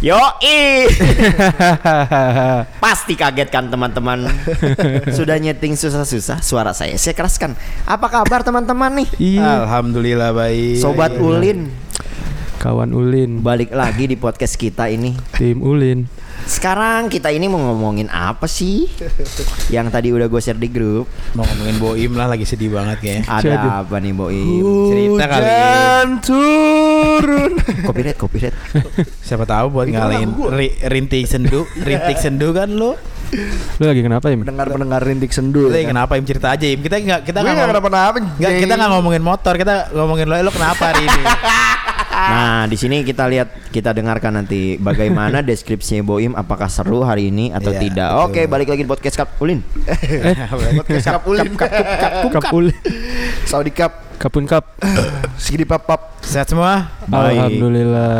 Yoi. Pasti kaget kan teman-teman. Sudah nyeting susah-susah Suara saya. Saya keraskan. Apa kabar teman-teman nih? Iya. Alhamdulillah baik. Sobat Ulin. Kawan Ulin, Balik lagi di podcast kita ini. Tim Ulin. Sekarang kita ini mau ngomongin apa sih? Yang tadi udah gue share di grup. Mau ngomongin Boim lah lagi sedih banget kayaknya. Ada apa nih Boim? Cerita kali. Hujan turun. Copyright copyright Siapa tahu buat ngalahin ri- rintik sendu, rintik sendu kan lo. Lu lagi kenapa ya? pendengar-pendengar rintik sendu Lo ya kan? kenapa Im cerita aja Im. Kita nggak kita nggak ngomong- kenapa-napa nggak kita nggak ngomongin motor, kita ngomongin lo lo kenapa hari ini? Nah di sini kita lihat kita dengarkan nanti bagaimana deskripsinya Boim apakah seru hari ini atau Iya, tidak. betul. Oke balik lagi di podcast Kap Ulin. Podcast Kap Ulin Kap Ulin. Saudi Cup Kapun Kap. Sigidi Pap Pap Sehat semua? Baik. Alhamdulillah.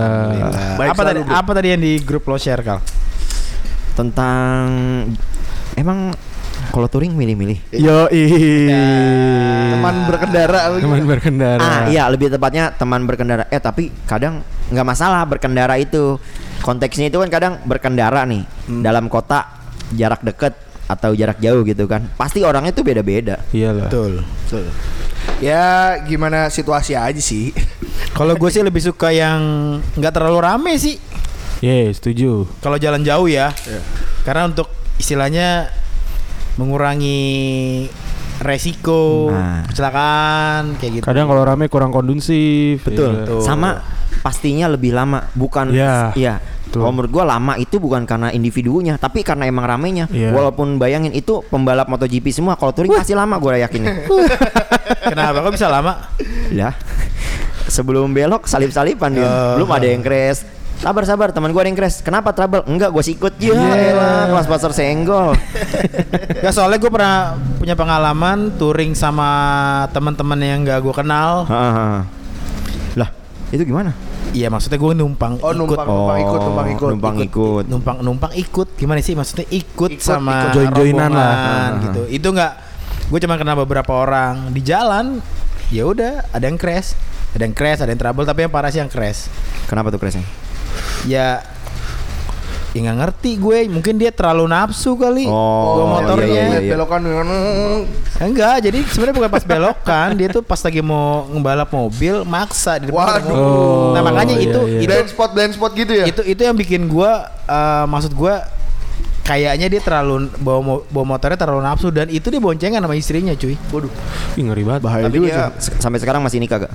Baik apa tadi bro. apa tadi yang di grup lo share kal? Tentang emang kalau touring milih-milih. Yo Teman berkendara Teman berkendara. Ah iya lebih tepatnya teman berkendara. Eh tapi kadang nggak masalah berkendara itu. Konteksnya itu kan kadang berkendara nih dalam kota jarak deket atau jarak jauh gitu kan. Pasti orangnya tuh beda-beda. Iyalah. Betul. Ya gimana situasi aja sih Kalau gue sih lebih suka yang nggak terlalu rame sih. Ye, setuju. Kalau jalan jauh ya. Karena untuk istilahnya mengurangi resiko Nah. kecelakaan kayak gitu. Kadang kalau rame kurang kondusif. Betul. Iya. Betul. Sama pastinya lebih lama, bukan Iya. iya. Betul. Kalau menurut gua lama itu bukan karena individunya, tapi karena emang ramenya. Iya. Walaupun bayangin itu pembalap MotoGP semua, kalau touring pasti lama gua yakin. Kenapa kok bisa lama? Lah. Sebelum belok salip-salipan dia. Oh. Belum ada yang crash. Sabar sabar teman gua ada yang crash. Kenapa trouble? Enggak, gua sikut. Ya Iya. elah, kelas pasar senggol. Ya soalnya gue pernah punya pengalaman touring sama teman-teman yang gak gue kenal. Lah, itu gimana? Iya maksudnya gue numpang Oh ikut. numpang, numpang ikut, numpang ikut numpang ikut. numpang numpang ikut. Gimana sih? Maksudnya ikut, Ikut, sama ikut. join-joinan lah. rombongan gitu itu nggak gue cuma kenal beberapa orang. Di jalan ya udah ada yang crash. Ada yang crash ada yang trouble tapi yang parah sih yang crash. Kenapa tuh crashnya? ya ya nggak ngerti gue mungkin dia terlalu nafsu kali Oh, bawa motornya iya, iya, iya. Belokan enggak jadi sebenarnya bukan pas belokan dia tuh pas lagi mau ngebalap mobil maksa di depan Waduh. mobil. Oh, nah makanya iya, itu iya. itu Blind spot, blind spot gitu ya itu itu yang bikin gua eh, maksud gua kayaknya dia terlalu bawa bawa motornya terlalu nafsu dan itu dia boncengan sama istrinya cuy Waduh Ih, ngeri banget. Bahaya Tapi juga dia sampai sekarang masih nikah gak?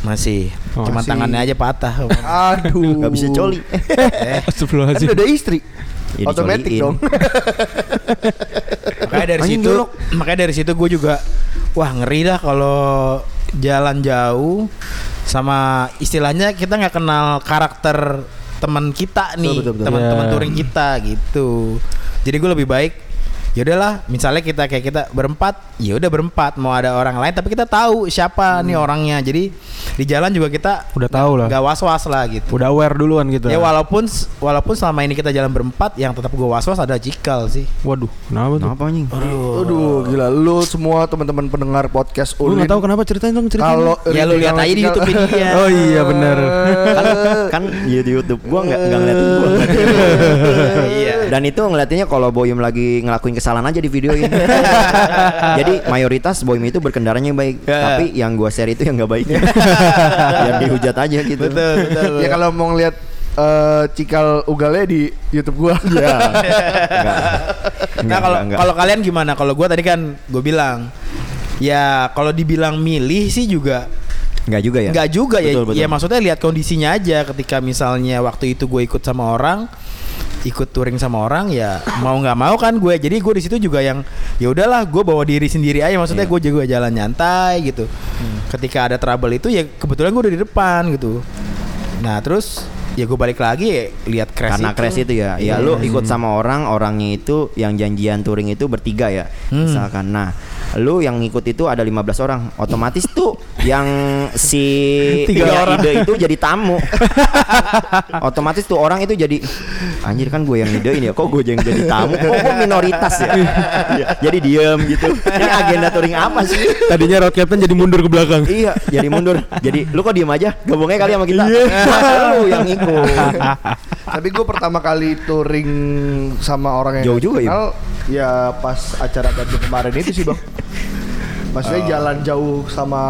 Masih. Oh, cuma masih. tangannya aja patah. Aduh. Gak bisa coli. eh, Kan udah ada istri. Ya, Otomatis dong. Makanya dari Anjing situ jorok. makanya dari situ gue juga wah ngeri dah kalau jalan jauh sama istilahnya kita nggak kenal karakter teman kita nih teman-teman Iya. touring kita gitu. Jadi gue lebih baik ya udahlah misalnya kita kayak kita berempat ya udah berempat mau ada orang lain tapi kita tahu siapa nih orangnya jadi di jalan juga kita Udah tahu lah. nggak was was lah gitu Udah aware duluan gitu. ya walaupun walaupun selama ini kita jalan berempat yang tetap gue was was ada cikal sih Waduh, kenapa tuh? Kenapa anjing? Aduh gila Lu semua teman-teman pendengar podcast Lu Ulin nggak tahu kenapa ceritain dong ceritain. Kalau ya lu lihat aja di YouTube dia Oh iya benar. kan kan ya di YouTube gua nggak nggak ngeliatin gua Iya. dan itu ngeliatinnya kalau Boyum lagi ngelakuin kesalahan aja di videoin jadi mayoritas Boyum itu berkendaranya yang baik Ya. tapi yang gua share itu yang nggak baik biar dihujat aja gitu betul betul Ya kalau mau ngeliat eh, cikal ugalnya di YouTube gua ya Nah kalau kalau kalian gimana? Kalau gue tadi kan gue bilang ya kalau dibilang milih sih juga nggak juga ya nggak juga ya. Betul, betul. Ya maksudnya lihat kondisinya aja. Ketika misalnya waktu itu gue ikut sama orang, ikut touring sama orang ya mau nggak mau kan gue. Jadi gue di situ juga yang ya udahlah gue bawa diri sendiri aja. Maksudnya Iya. gue juga jalan nyantai gitu. Ketika ada trouble itu ya kebetulan gue udah di depan gitu. Nah terus ya gue balik lagi ya, lihat crash karena itu. crash itu ya ya Iya. lu ikut sama orang orangnya itu yang janjian touring itu bertiga ya Hmm. misalkan nah lu yang ngikut itu ada 15 orang otomatis tuh yang si Tiga orang. ide itu jadi tamu otomatis tuh orang itu jadi anjir kan gue yang idein ya kok gue yang jadi tamu kok gue minoritas ya Iya, jadi diem gitu ini agenda touring apa sih Tadinya road captain jadi mundur ke belakang. Iya, jadi mundur. Jadi lu kok diem aja? Gabungnya kali sama kita. Iya. lu yang ikut. Tapi gue pertama kali touring sama orang yang Jauh juga, ya? kenal, ya pas acara Bandung kemarin itu sih bang. Maksudnya Oh. jalan jauh sama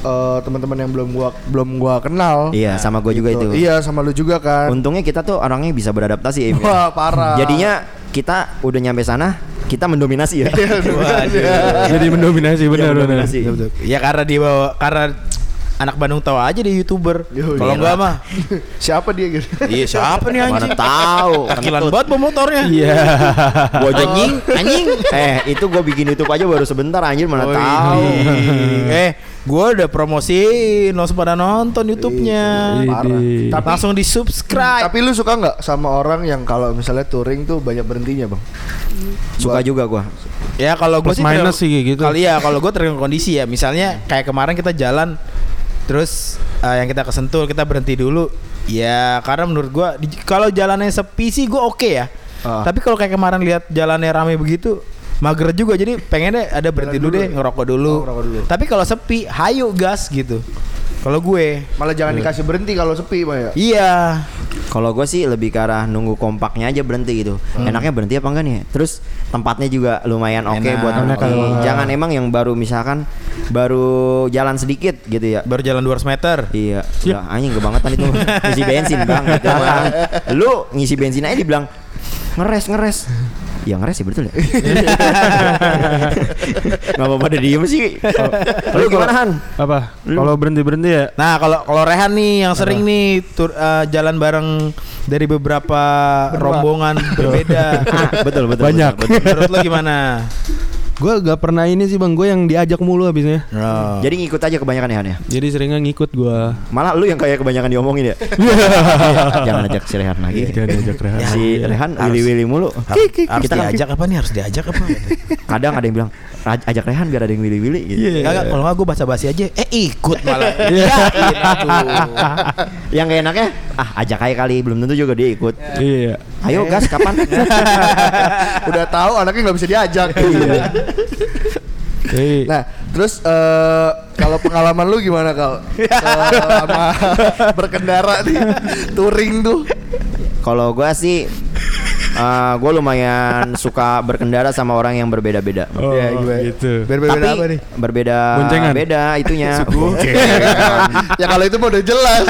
eh, teman-teman yang belum gua belum gua kenal. Iya, sama gue juga itu. Iya sama lu juga kan. Untungnya kita tuh orangnya bisa beradaptasi ya. Ya. Wah parah. Jadinya kita udah nyampe sana, kita mendominasi ya. Jadi mendominasi benar benar. mendominasi. Ya karena dia bawa karena anak Bandung tahu aja dia youtuber. Yo, Kalau iya. enggak mah, Siapa dia gitu? iya siapa nih Mana anjing? tahu. Kakilan kentut. banget bawa motornya. Iya. Gua anjing, anjing. Eh, itu gue bikin YouTube aja baru sebentar anjir mana Oh, tahu. iya. eh, gua udah promosiin, lo pada nonton YouTube-nya. Idi. Tapi Langsung di subscribe. tapi lu suka nggak sama orang yang kalau misalnya touring tuh banyak berhentinya bang? Suka juga gua. Ya kalau gue sih minus sih gitu. Kali ya kalau gue tergantung kondisi ya. Misalnya kayak kemarin kita jalan terus eh, yang kita kesentul kita berhenti dulu. Ya karena menurut gue kalau jalannya sepi sih gue oke ya. Ah. Tapi kalau kayak kemarin lihat jalannya rame begitu mager juga jadi pengennya ada berhenti dulu dulu deh ya? ngerokok dulu. Oh, ngerokok dulu. Tapi kalau sepi, hayo gas gitu. Kalau gue, Malah jangan dikasih berhenti kalau sepi mah ya. iya. Kalau gue sih lebih ke arah nunggu kompaknya aja berhenti gitu. Enaknya berhenti apa enggak nih? Terus tempatnya juga lumayan oke Enak. buat Enak berhenti. kalau- Jangan emang yang baru misalkan baru jalan sedikit gitu ya. Baru jalan 200 meter. Iya, udah anjing kebangetan itu ngisi bensin bang. Gitu, bang. Lu ngisi bensin aja dibilang ngeres ngeres. Ya ngeres sih betul ya. Ngapa pada diem sih? Lu gimana Han? Apa? Kalau berhenti berhenti ya. Nah kalau kalau Rehan nih yang sering nih tur, eh, jalan bareng dari beberapa rombongan berbeda. Betul betul. Banyak. betul, betul. Menurut lo gimana? Gue gak pernah ini sih bang. Gue yang diajak mulu habisnya. Oh. Jadi ngikut aja kebanyakan ya Han ya. Jadi seringnya ngikut gue. Malah lu yang kayak kebanyakan diomongin ya. Jangan ajak si Rehan lagi. Jangan diajak Rehan. Si Rehan Harus- wili-wili mulu. harus, Kita kan diajak apa nih? Harus diajak apa? kadang ada yang bilang "Aj- ajak Rehan biar ada yang wili-wili gitu. Iya. Enggak, kalau nggak gue baca basi aja. Eh ikut malah. Iya. Aku. Yang gak enaknya, ah ajak aja kali, belum tentu juga dia ikut. Iya. Ayo gas kapan? Udah tahu anaknya nggak bisa diajak. Jadi Nah, terus eh, kalau pengalaman lu gimana kal? Selama berkendara nih, touring tuh. Kalau gua sih eh gue lumayan suka berkendara sama orang yang berbeda-beda. Oh, Iya, gimana? gitu. Berbeda Tapi apa nih? berbeda Boncengan? beda itunya. ya kalau itu mah udah jelas.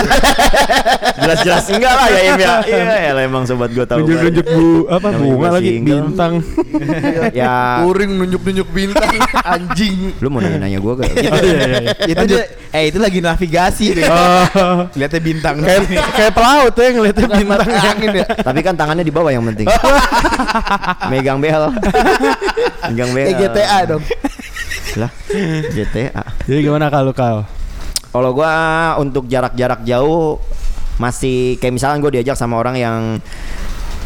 Jelas-jelas enggak lah ya Im ya. Iya, ya emang sobat gua tahu. Nunjuk-nunjuk bu apa bunga lagi single. bintang. ya touring nunjuk-nunjuk bintang anjing. lu mau nanya-nanya gua gak? Oh, iya, iya, iya. itu dia, eh itu lagi navigasi deh. Oh, Lihatnya bintang. kayak kayak pelaut ya ngeliatnya bintang. angin ya. Tapi kan tangannya di bawah yang penting. Megang bel. Megang bel. Kayak GTA dong. Lah, GTA. Jadi gimana kalau kal? Kalau gua untuk jarak-jarak jauh masih kayak misalnya gue diajak sama orang yang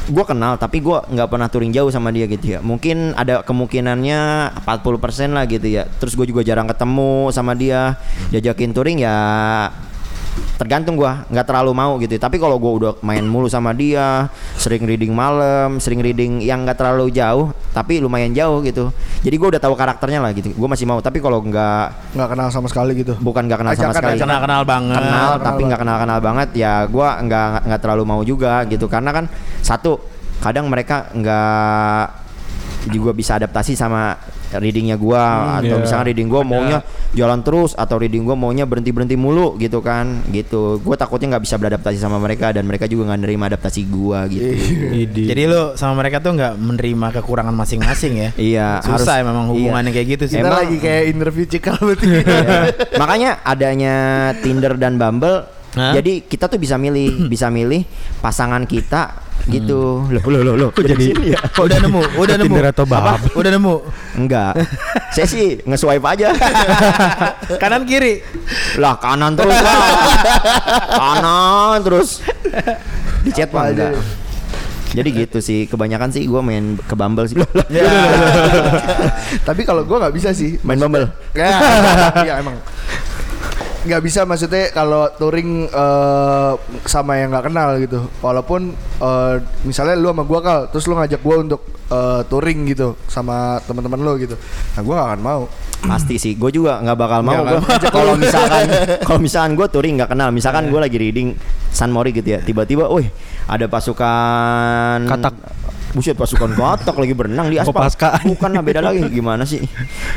gue kenal tapi gua nggak pernah touring jauh sama dia gitu ya mungkin ada kemungkinannya 40% lah gitu ya terus gue juga jarang ketemu sama dia diajakin touring ya tergantung gua nggak terlalu mau gitu tapi kalau gua udah main mulu sama dia sering reading malam sering reading yang nggak terlalu jauh tapi lumayan jauh gitu. Jadi gua udah tahu karakternya lah gitu gua masih mau. Tapi kalau nggak Nggak kenal sama sekali gitu. bukan nggak kenal sama Ajakan, sekali. Kenal kenal banget. kenal kenal tapi nggak kenal kenal banget ya gua nggak nggak terlalu mau juga gitu. Karena kan satu kadang mereka nggak juga bisa adaptasi sama readingnya gua atau iya. misalnya reading gua maunya jalan terus atau reading gua maunya berhenti berhenti mulu gitu kan gitu gua takutnya nggak bisa beradaptasi sama mereka dan mereka juga nggak nerima adaptasi gua gitu Idi. Jadi lu sama mereka tuh nggak menerima kekurangan masing-masing ya? iya Susah harus- memang iya. hubungannya kayak gitu sih. Kita Emang- lagi kayak interview cikal berarti. Iya. Makanya adanya Tinder dan Bumble. Hah? Jadi kita tuh bisa milih, bisa milih pasangan kita gitu. Loh, loh, loh, loh. Kok jadi ya? Oh, udah nemu, udah nemu. Tinder atau Apa? Bumble? Udah nemu. Enggak. Saya sih nge-swipe aja. Kanan kiri. lah kanan terus lah. kanan terus. Di chat mah enggak. Jadi gitu sih, kebanyakan sih gue main ke Bumble sih. Tapi kalau gua nggak bisa sih. main Bumble. Ya, iya emang. Nggak bisa maksudnya kalau touring eh, sama yang nggak kenal gitu. Walaupun eh, misalnya lu sama gua kal, terus lu ngajak gua untuk eh, touring gitu sama teman-teman lu gitu. Nah gua nggak akan mau. Pasti sih, gue juga nggak bakal mau. Nggak, Gua- Kalau misalkan, kalau misalkan gue touring nggak kenal, misalkan gue lagi reading San Mori gitu ya, tiba-tiba, wih ada pasukan Katak. Buset pasukan katak lagi berenang di aspal. Bukan lah beda lagi gimana sih?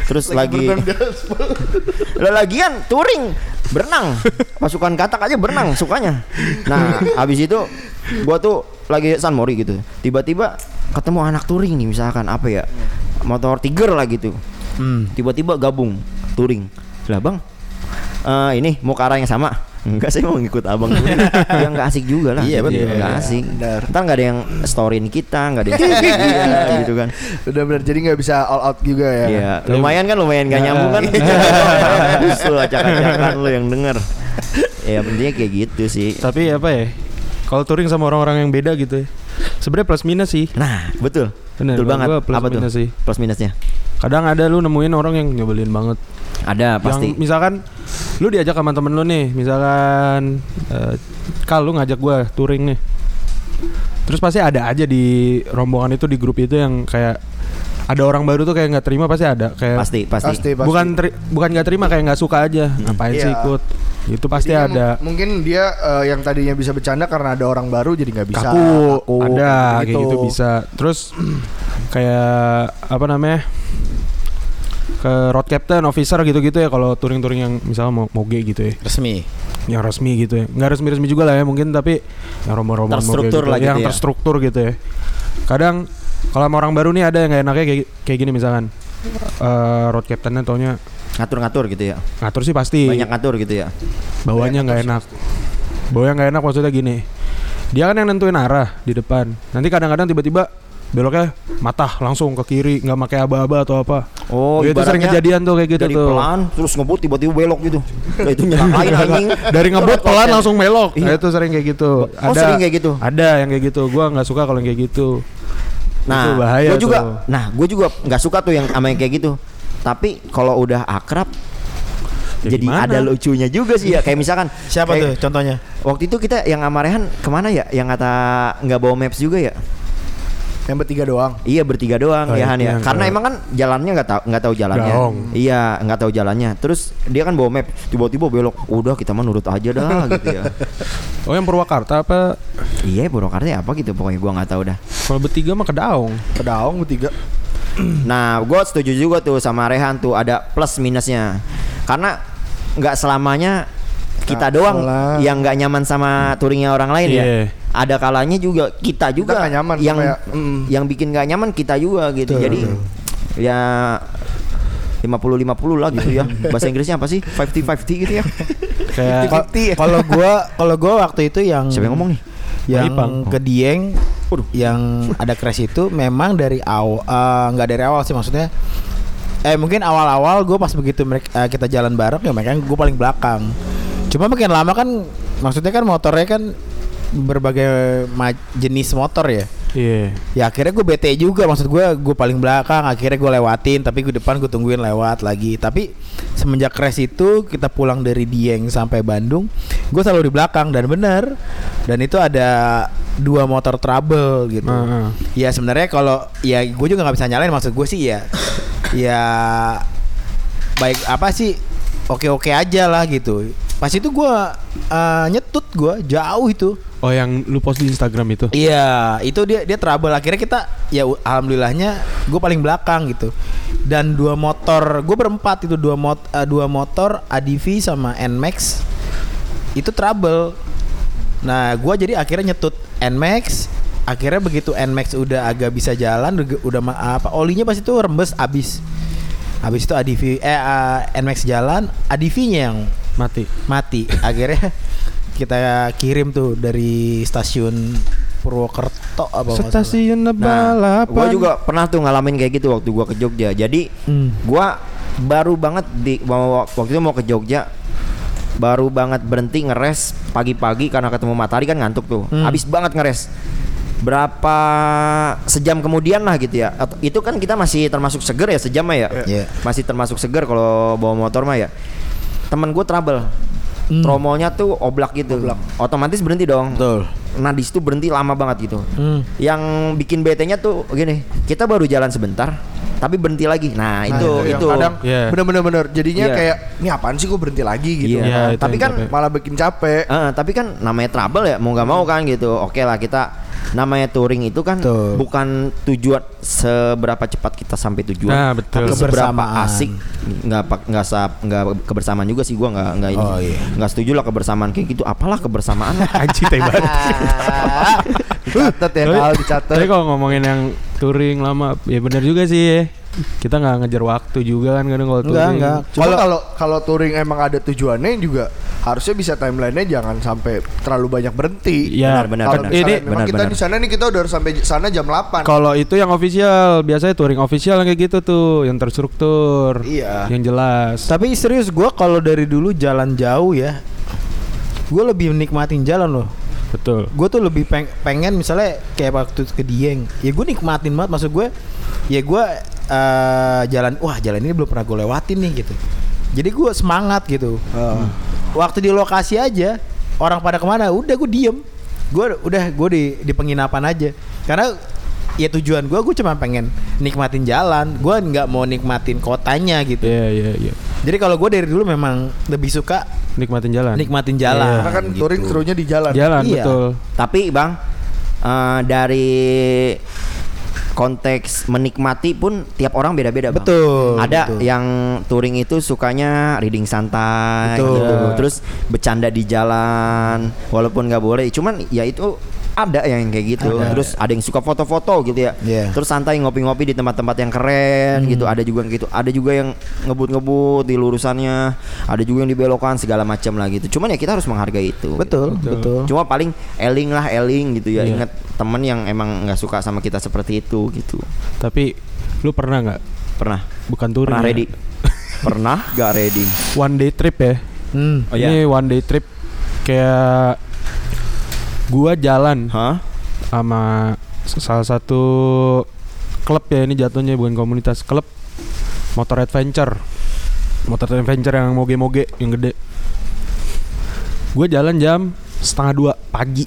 Terus lagi, aspal. lah lagian touring berenang pasukan katak aja berenang sukanya. Nah habis itu gua tuh lagi San Mori gitu, tiba-tiba ketemu anak touring nih misalkan apa ya motor Tiger lah gitu. Hmm. tiba-tiba gabung touring lah bang eh, ini mau ke arah yang sama enggak sih mau ngikut abang dulu ya nggak asik juga lah Iya, betul. nggak asik Benar. ntar nggak ada yang storyin kita nggak ada yang dia, gitu kan Benar-benar jadi nggak bisa all out juga ya. Iya, lumayan kan lumayan gak nyambung kan. Lu acak-acakan lu yang denger. Ya pentingnya kayak gitu sih. Tapi apa ya? Kalau touring sama orang-orang yang beda gitu ya. Sebenarnya plus minus sih. Nah, betul. Bener, betul banget. plus Apa tuh? minus sih. Plus minusnya. Kadang ada lu nemuin orang yang nyebelin banget. Ada pasti. Yang misalkan lu diajak sama temen lu nih, misalkan eh, Kal lu ngajak gua touring nih. Terus pasti ada aja di rombongan itu di grup itu yang kayak ada orang baru tuh kayak nggak terima pasti ada kayak Pasti, pasti. Pasti, pasti. bukan teri- bukan nggak terima kayak nggak suka aja ngapain sih Iya. ikut itu pasti Jadi ada mu- Mungkin dia eh, yang tadinya bisa bercanda karena ada orang baru jadi nggak bisa. kaku, Kaku, ada kayak gitu. gitu bisa terus kayak apa namanya ke road captain officer gitu-gitu ya kalau touring-touring yang misalnya mau moge gitu ya. Resmi. yang resmi gitu ya. Nggak resmi-resmi juga lah ya mungkin tapi yang moge Terstruktur gitu, lah gitu yang ya. terstruktur gitu ya. Kadang kalau sama orang baru nih ada yang nggak enaknya kayak kayak gini misalkan. Eh road captainnya taunya Ngatur-ngatur gitu ya. ngatur sih pasti. Banyak ngatur gitu ya. bawahnya nggak enak. Bawahnya nggak enak maksudnya gini. Dia kan yang nentuin arah di depan. Nanti kadang-kadang tiba-tiba beloknya matah langsung ke kiri nggak pakai aba-aba atau apa Oh, itu sering kejadian tuh kayak gitu Dari tuh pelan terus ngebut tiba-tiba belok gitu. Nah, itu nyelakain anjing. dari ngebut pelan langsung belok Iya. Nah, itu sering kayak gitu Oh, sering kayak gitu? ada yang kayak gitu gua nggak suka kalau yang kayak gitu Nah, Itu bahaya gua juga, tuh. nah, gue juga nggak suka tuh yang sama yang kayak gitu. Tapi kalau udah akrab, Ya jadi gimana? ada lucunya juga sih ya. Kayak misalkan, Siapa kayak- tuh contohnya? Waktu itu kita yang sama Rehan ke mana ya? Yang kata nggak bawa maps juga ya? Yang bertiga doang. Iya bertiga doang Oh, ya Han ya. yang Karena emang kan jalannya nggak tahu nggak tahu jalannya. Gaong. Iya nggak tahu jalannya. Terus dia kan bawa map, tiba-tiba belok. Udah kita mah nurut aja dah gitu ya. oh yang Purwakarta apa iya Purwakarta ya apa gitu pokoknya gua nggak tahu dah. kalau bertiga mah ke Daung Ke daung bertiga. Nah, gue setuju juga tuh sama Rehan tuh ada plus minusnya. Karena nggak selamanya kita doang selam- yang nggak nyaman sama touringnya orang lain Iya. ya. Ada kalanya juga kita juga nggak nyaman yang ya- mm. yang bikin nggak nyaman kita juga gitu. Betul, Jadi ya 50-50 lah gitu ya. Bahasa Inggrisnya apa sih? 50-50 gitu ya. kayak Kal- Kalau gua kalau gua waktu itu yang Siapa yang ngomong nih? yang Ipang. ke Dieng yang ada crash itu memang dari awal nggak dari awal sih maksudnya eh mungkin awal-awal gue pas begitu mereka eh, kita jalan bareng ya mereka gue paling belakang cuma makin lama kan maksudnya kan motornya kan berbagai jenis motor ya? Iya. Ya akhirnya gue bete juga. Maksud gue gue paling belakang. Akhirnya gue lewatin tapi gue depan gue tungguin lewat lagi. Tapi semenjak crash itu kita pulang dari Dieng sampai Bandung gue selalu di belakang. Dan bener dan itu ada dua motor trouble gitu. Heeh. ya sebenarnya kalau ya gue juga nggak bisa nyalain. Maksud gue sih ya ya baik apa sih oke oke aja lah gitu pas itu gue eh, nyetut gue jauh itu oh yang lu post di Instagram itu Iya, itu dia dia trouble akhirnya kita ya alhamdulillahnya gue paling belakang gitu. Dan dua motor, gue berempat itu dua mot eh, dua motor ADV sama Nmax itu trouble. Nah, gua jadi akhirnya nyetut Nmax. Akhirnya begitu Nmax udah agak bisa jalan, udah, apa olinya pas itu rembes abis. Habis itu ADV eh eh, Nmax jalan, ADV-nya yang mati mati akhirnya kita kirim tuh dari stasiun Purwokerto apa stasiun Nah, gue juga pernah tuh ngalamin kayak gitu waktu gua ke Jogja. Jadi Hmm. gua baru banget di mau waktu itu mau ke Jogja baru banget berhenti ngeres pagi-pagi karena ketemu matahari kan ngantuk tuh. Hmm. Habis banget ngeres. Berapa sejam kemudian lah gitu ya. Atau- itu kan kita masih termasuk seger ya sejam ya. Iya. Masih termasuk seger kalau bawa motor mah ya. Temen gue trouble. Hmm. Tromolnya tuh oblak gitu. Otomatis berhenti dong. Betul. Nah di situ berhenti lama banget gitu. Hmm. Yang bikin bete-nya tuh gini, kita baru jalan sebentar, tapi berhenti lagi. Nah, Nah, itu yang itu. kadang Iya. bener-bener bener jadinya Iya. kayak ini apaan sih gue berhenti lagi gitu. Iya, Iya, itu tapi kan capek. Malah bikin capek. Eh, tapi kan namanya trouble ya mau nggak mau kan gitu. Oke lah kita namanya touring itu kan Betul. bukan tujuan seberapa cepat kita sampai tujuan, Nah, betul. tapi seberapa asik nggak nggak sa- nggak kebersamaan juga sih gua nggak nggak ini Oh, iya. nggak setuju lah kebersamaan kayak gitu. Apalah kebersamaan? Anjing teh banget. Dicatat ya Tapi- Kal, dicatat. Tapi kalau ngomongin yang touring lama, ya benar juga sih. ya. Kita nggak ngejar waktu juga kan kadang kalau Enggak, touring. enggak. Cuma kalau kalau touring emang ada tujuannya juga harusnya bisa timelinenya jangan sampai terlalu banyak berhenti. Iya, Benar, benar, Kalau benar. Ini- memang benar, kita benar. di sana nih kita udah harus sampai sana jam 8. Kalau itu yang official, biasanya touring official yang kayak gitu tuh, yang terstruktur. Iya. Yang jelas. Tapi serius gue kalau dari dulu jalan jauh ya, gue lebih menikmatin jalan loh. Betul. Gue tuh lebih peng- pengen misalnya kayak waktu ke Dieng, ya gue nikmatin banget. Maksud gue, ya gue eh, jalan, wah jalan ini belum pernah gue lewatin nih gitu. Jadi gue semangat gitu. Eh, Waktu di lokasi aja, orang pada ke mana, udah gue diem. Gue udah gue di di penginapan aja. Karena ya tujuan gue, gue cuma pengen nikmatin jalan. Gue nggak mau nikmatin kotanya gitu. Iya, iya, iya. Jadi kalau gue dari dulu memang lebih suka Nikmatin jalan. nikmatin jalan. Karena kan gitu. touring serunya di jalan. Jalan, Iya. betul. Tapi bang eh, dari konteks menikmati pun tiap orang beda-beda bang. Betul, Ada betul. yang touring itu sukanya reading santai, Betul. gitu. terus bercanda di jalan, walaupun nggak boleh. Cuman ya itu ada yang kayak gitu. Ada. Terus ada yang suka foto-foto gitu ya. Iya. Terus santai ngopi-ngopi di tempat-tempat yang keren gitu. Ada juga yang gitu. Ada juga yang ngebut-ngebut di lurusannya. Ada juga yang dibelokan segala macam lah gitu. Cuman ya kita harus menghargai itu. Betul, Betul. betul. Cuma paling eling lah eling gitu ya. Iya. Ingat temen yang emang nggak suka sama kita seperti itu gitu. Tapi lu pernah nggak? Pernah? Bukan touring. Pernah ya? ready? Pernah gak ready? One day trip ya. Hmm. Oh, Ini one day trip kayak gua jalan. Hah? sama salah satu klub ya ini jatuhnya bukan komunitas klub. Motor adventure. Motor adventure yang moge-moge yang gede. Gue jalan jam setengah dua pagi.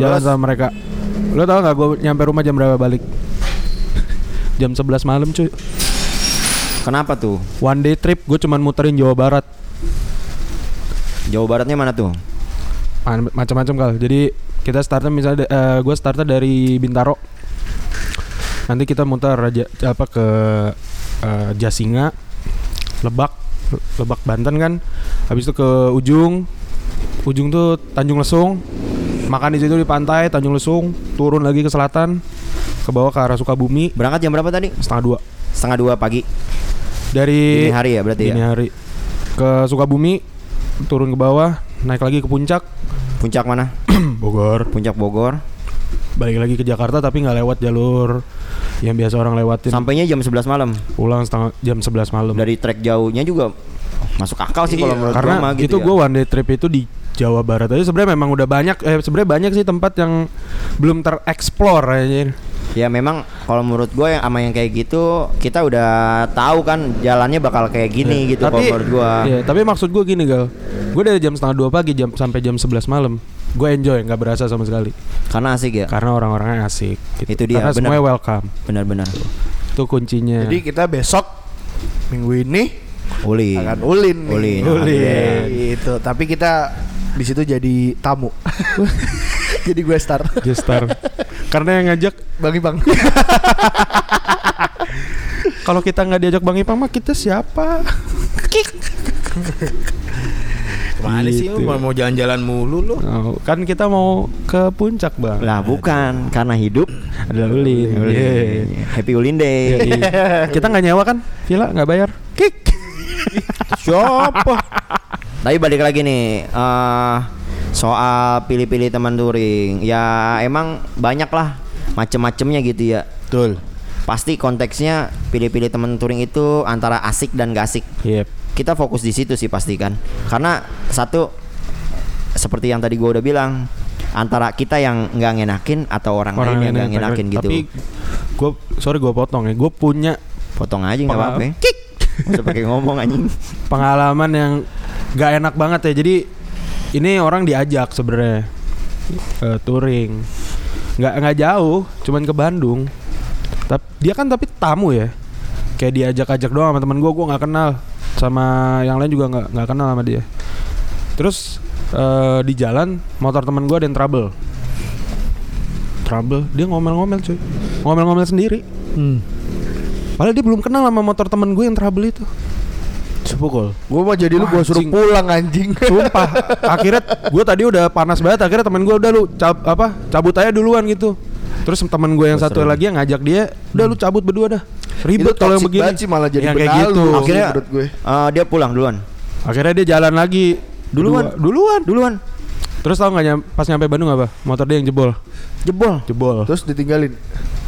Jalan Terus? sama mereka. Lo tau nggak gue nyampe rumah jam berapa balik? Jam 11 malam cuy. Kenapa tuh? one day trip gue cuman muterin Jawa Barat. Jawa Baratnya mana tuh? Ma- macam-macam kal. Jadi kita startnya misalnya eh, gue startnya dari Bintaro. Nanti kita muter raja apa ke eh, Jasinga Lebak Lebak Banten kan. Habis itu ke ujung. Ujung tuh Tanjung Lesung. Makan di situ di pantai Tanjung Lesung. Turun lagi ke selatan ke bawah ke arah Sukabumi. Berangkat jam berapa tadi? setengah dua. Setengah dua pagi. dari Dini hari ya berarti dini ya. hari. Ke Sukabumi turun ke bawah naik lagi ke puncak Puncak mana? Bogor Puncak Bogor. balik lagi ke Jakarta tapi nggak lewat jalur yang biasa orang lewatin Sampainya jam 11 malam. pulang setengah jam 11 malam Dari trek jauhnya juga masuk akal sih kalau Iya, menurut karena gua gitu itu ya. gue one day trip itu di Jawa Barat aja sebenarnya memang udah banyak eh sebenarnya banyak sih tempat yang belum tereksplor aja Ya memang kalau menurut gue yang sama yang kayak gitu kita udah tahu kan jalannya bakal kayak gini gitu kalau tapi menurut gua. iya, tapi maksud gue gini gal gue dari jam setengah dua pagi jam sampai jam 11 malam gue enjoy nggak berasa sama sekali Karena asik ya. karena orang-orangnya asik gitu. Itu dia, karena benar. semuanya welcome Benar-benar. itu kuncinya Jadi kita besok minggu ini Uli. akan ulin nih. Ulin. Ulin. Gitu. Tapi kita di situ jadi tamu. jadi gue start. gestar karena yang ngajak Bang Ibang. kalau kita nggak diajak Bang Ipang mah kita siapa Ke mana sih Gitu. lu mau, mau jalan-jalan mulu lu? Oh, kan kita mau ke puncak bang Lah bukan karena hidup adalah ulin Ulin. Iya. Happy Ulin Day. Iya. kita nggak nyewa kan villa nggak bayar kick Siapa? Tapi balik lagi nih eh soal pilih-pilih teman touring. Ya emang banyak lah macem-macemnya gitu ya. Betul. Pasti konteksnya pilih-pilih teman touring itu antara asik dan gak asik. yep Kita fokus di situ sih pasti kan. Karena satu seperti yang tadi gua udah bilang antara kita yang nggak ngenakin atau orang, lain yang nggak ngenakin gitu. tapi gue sorry gue potong ya gue punya Potong aja nggak apa-apa. Kik. Usah pakai ngomong anjing. pengalaman yang nggak enak banget ya jadi ini orang diajak sebenarnya eh, touring nggak nggak jauh cuman ke Bandung Tapi dia kan tapi tamu ya. Kayak diajak-ajak doang sama teman gue, gue nggak kenal. Sama yang lain juga nggak nggak kenal sama dia. Terus eh, di jalan motor teman gue ada yang trouble. Trouble, dia ngomel-ngomel cuy. Ngomel-ngomel sendiri. Hmm. Padahal dia belum kenal sama motor temen gue yang trouble itu. Sepukul. Gue mau jadi lu gua suruh Anjing. pulang anjing. Sumpah. akhirnya gue tadi udah panas banget. Akhirnya temen gue udah lu cab, apa cabut aja duluan gitu. Terus temen gue yang satu lagi yang ngajak dia, udah lu cabut berdua dah. Ribet kalau yang begini. sih, malah jadi Yang kayak gitu. Akhirnya- gue. eh, dia pulang duluan. Akhirnya dia jalan lagi. Duluan. Dua- duluan. Duluan. Terus tau nggak nyam, pas nyampe Bandung apa? Motor dia yang jebol. Jebol. Jebol. Terus ditinggalin.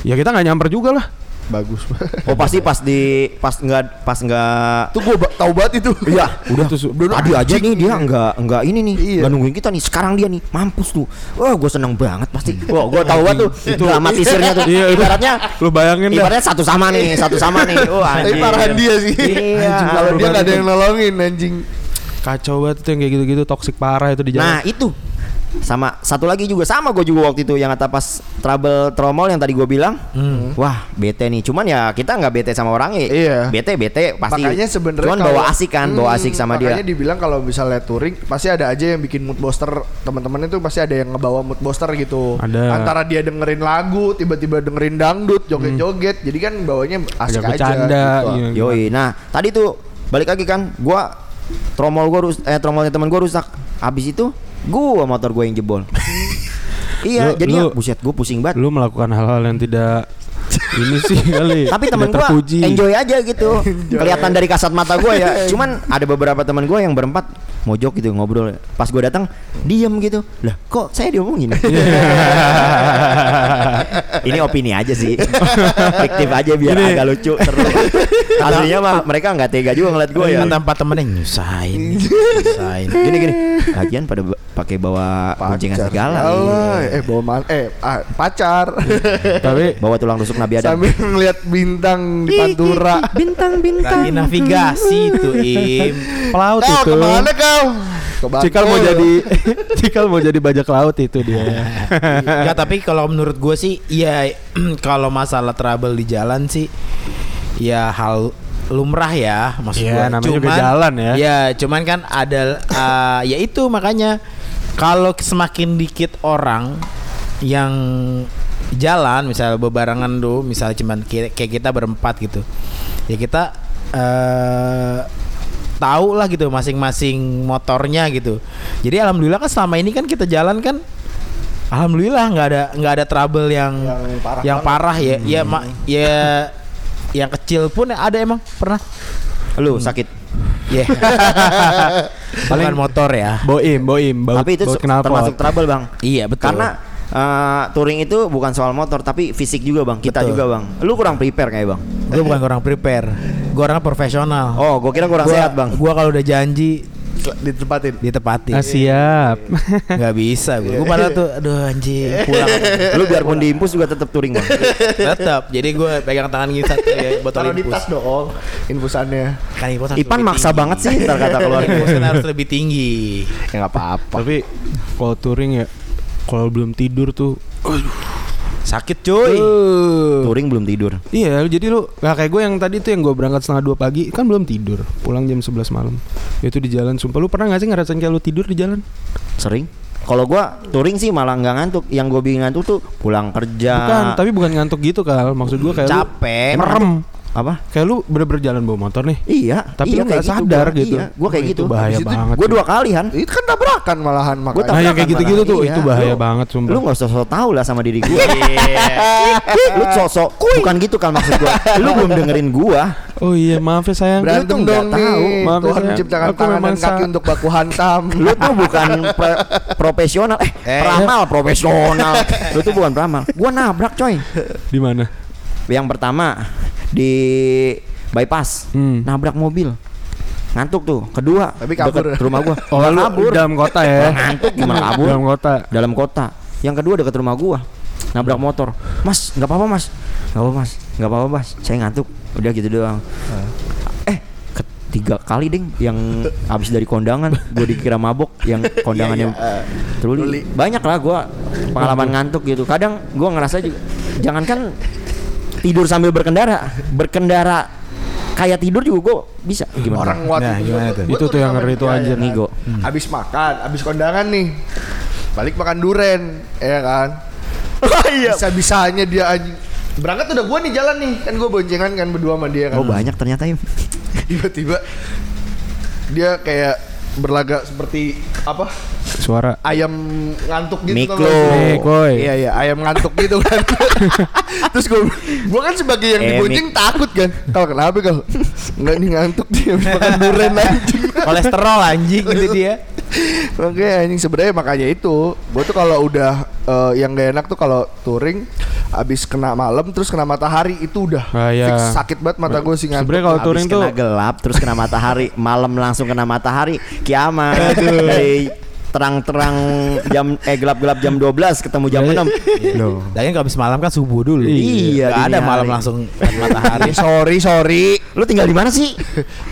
Ya kita nggak nyamper juga lah. Bagus. Oh pasti pas di pas nggak pas nggak Tuh gue tahu banget itu. Iya, udah Terus tadi aja nih dia nggak nggak ini nih, Iya. nggak nungguin kita nih. Sekarang dia nih mampus tuh. Wah, gue seneng banget pasti. Wah, gue tahu banget tuh itu dramatisirnya tuh. Iya, ibaratnya Lu bayangin dah. ibaratnya satu sama nih, satu sama nih. Oh, Tapi anjing. parahan dia sih. Iya. Kalau dia nggak ada yang nolongin anjing. Kacau banget tuh yang kayak gitu-gitu toksik parah itu di Nah, jalan. itu sama satu lagi juga sama gue juga waktu itu yang kata pas trouble tromol yang tadi gue bilang wah bete nih cuman ya kita nggak bete sama orangnya Iya. bete bete pasti Makanya sebenarnya cuman kalau- bawa asik kan bawa Hmm, asik sama dia Makanya dibilang kalau misalnya touring pasti ada aja yang bikin mood booster teman-teman itu pasti ada yang ngebawa mood booster gitu. Ada. Antara dia dengerin lagu, tiba-tiba dengerin dangdut, joget-joget. Jadi kan bawanya asik Agak aja. bercanda, gitu. iya. Yoi. Nah, tadi tuh balik lagi kan, gua tromol gua rus eh tromolnya teman gua rusak. Habis itu gua motor gua yang jebol. iya, Lu- jadinya lu- buset gua pusing banget. Lu melakukan hal-hal yang tidak ini sih kali. Tapi temen terpuji. enjoy aja gitu. Kelihatan dari kasat mata gua ya. Cuman ada beberapa teman gua yang berempat mojok gitu ngobrol. Pas gua datang diem gitu. Lah, kok saya diomongin? Ini opini aja sih. Fiktif aja biar Ini- agak lucu seru. Aslinya mah mereka nggak tega juga ngeliat gua ya. Empat temennya nyusahin, nyusahin. gini gini lagian pada pakai bawa guncingan Pacar. segala Allah, eh bawa mal eh ah, pacar. Tapi bawa tulang rusuk Nabi Adam Sambil ngeliat bintang di Pantura. bintang Lagi navigasi tuh Im. pelaut Kau itu. ke mana kau? Cikal mau jadi Cikal mau jadi bajak laut itu dia. ya tapi kalau menurut gue sih ya kalau masalah trouble di jalan sih ya hal lumrah ya maksud Iya, gua. namanya juga jalan ya. Ya, cuman kan ada uh, ya itu makanya kalau semakin dikit orang yang jalan misalnya bebarengan tuh misalnya cuman kayak kita berempat gitu. Ya kita eh tahu lah gitu masing-masing motornya gitu. Jadi alhamdulillah kan selama ini kan kita jalan kan alhamdulillah nggak ada nggak ada trouble yang Yang parah yang parah ya. Ya ma- ya yang kecil pun ada emang pernah. lu sakit Ya. Bukan motor ya. Boim, boim, baut, tapi itu baut termasuk trouble bang Iya betul. karena eh, touring itu bukan soal motor tapi fisik juga bang kita Betul. juga bang lu kurang prepare kayak bang gue bukan kurang prepare. Gue orangnya profesional. oh gua kira kurang Gua- sehat bang Gua kalau udah janji ditempatin. ditepati. Ah, siap. Gak bisa gue. Gue padahal tuh aduh anjing pulang. lu biarpun diimpus juga tetap touring bang Tetap. Jadi gue pegang tangan gitu satu ya botol Taruh di infus. tas dong infusannya. Kan Ipan maksa tinggi. banget sih ntar kata keluar kan harus lebih tinggi. Ya nggak apa-apa. Tapi kalau touring ya kalau belum tidur tuh Sakit cuy. touring belum tidur Iya, jadi lu nah kayak gue yang tadi tuh yang gue berangkat setengah dua pagi kan belum tidur, pulang jam 11 malam. Itu di jalan, sumpah lu pernah gak sih ngerasain kayak lu tidur di jalan? sering kalau gua touring sih malah nggak ngantuk yang gua bikin ngantuk tuh pulang kerja Bukan, tapi bukan ngantuk gitu kal. Maksud gue kayak Capek. merem. Apa Kayak lu bener-bener jalan bawa motor nih. iya Tapi iya, lu nggak kayak sadar gua. gitu. iya, gua kayak Wah, gitu Itu bahaya itu banget. gua cuy. dua kali han Itu kan tabrakan malahan makanya. Nah, yang kayak gitu-gitu tuh Iya. itu bahaya Lu- banget sumpah. lu nggak usah sok tahu lah sama diri gua lu sosok bukan gitu kan maksud gua lu belum dengerin gua Oh iya, maaf ya sayang. Berantem Lu tuh nggak dong tahu. nih. Maaf ya, Tuhan sayang. menciptakan Aku tangan dan kaki untuk baku hantam. lu tuh bukan pre- profesional eh, Eh. peramal profesional lu tuh bukan peramal gua nabrak coy Di mana? yang pertama di bypass Hmm. nabrak mobil. Ngantuk tuh kedua Tapi kabur. deket rumah gua. Oh, Nggak kabur. dalam kota ya. ngantuk gimana kabur? Dalam kota. dalam kota. Yang kedua dekat rumah gua. Nabrak motor. Mas nggak apa-apa mas. Nggak apa mas. Nggak apa-apa mas. Saya ngantuk. Udah gitu doang. Eh ketiga kali ding yang habis dari kondangan gue dikira mabok yang kondangannya truli. banyak lah gua pengalaman ngantuk gitu. Kadang gua ngerasa juga jangankan tidur sambil berkendara, berkendara kayak tidur juga gue bisa gimana? Orang waktu Nah, gimana tuh? Itu tuh yang ngeri tuh, anjir. Nigo. Abis makan, abis kondangan nih. Balik makan duren, ya kan? Oh iya. Bisa-bisanya dia anjing. Berangkat udah gua nih jalan nih. Kan gua boncengan kan berdua sama dia kan. Oh banyak ternyata ya. Tiba-tiba dia kayak berlagak seperti apa? Suara. Ayam ngantuk gitu Miklo. sih? Mikloy. Iya iya ayam ngantuk gitu kan. Terus gua gua kan sebagai yang Eh, dibonceng takut kan. Kalau kenapa kalau enggak nih ngantuk dia habis makan duren anjing. Kolesterol anjing gitu dia. Oke anjing sebenarnya makanya itu Gue tuh kalau udah eh, Yang gak enak tuh kalau touring Abis kena malam terus kena matahari Itu udah Ah, iya. fix sakit banget mata gue sih ngantuk Sebenarnya kalau touring tuh kena gelap terus kena matahari, malam langsung kena matahari, kiamat. Dari terang-terang jam eh gelap-gelap jam 12 ketemu jam 6. Loh. Dan kalau habis malam kan subuh dulu. Iya, Gak ada malam hari. langsung matahari. Sorry sorry Lu tinggal di mana sih?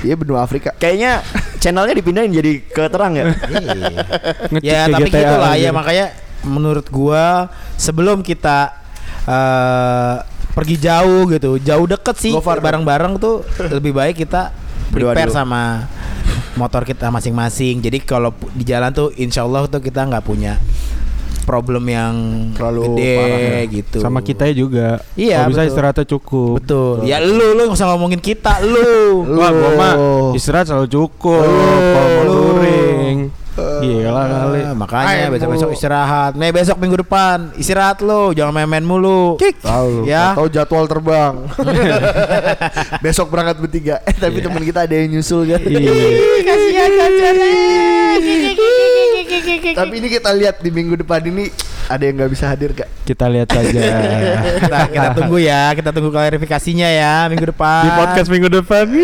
Iya benua Afrika Kayaknya channelnya dipindahin jadi ke terang ya. ngecek ya tapi GTA gitulah aja. ya makanya menurut gua sebelum kita eh pergi jauh gitu jauh deket sih bareng-bareng tuh lebih baik kita Berdua prepare sama motor kita masing-masing jadi kalau di jalan tuh insya Allah tuh kita nggak punya problem yang Terlalu gede parah ya. gitu sama kita juga. Iya, Kalau bisa betul. istirahatnya cukup. betul ya lu lu nggak usah ngomongin kita lu Wah, gua mah Lu. istirahat selalu cukup. Lu. Mau Lu. Gila kali. Ah, makanya Main besok besok mulu. istirahat. Nih besok minggu depan istirahat lo, jangan main-main mulu. Tahu Ya. Tahu jadwal terbang Besok berangkat bertiga Eh tapi teman kita ada yang nyusul kan Iya. Tapi ini kita lihat di minggu depan ini Ada yang nggak bisa hadir gak? Kita lihat saja. kita, kita tunggu ya, kita tunggu klarifikasinya ya minggu depan. Di podcast minggu depan.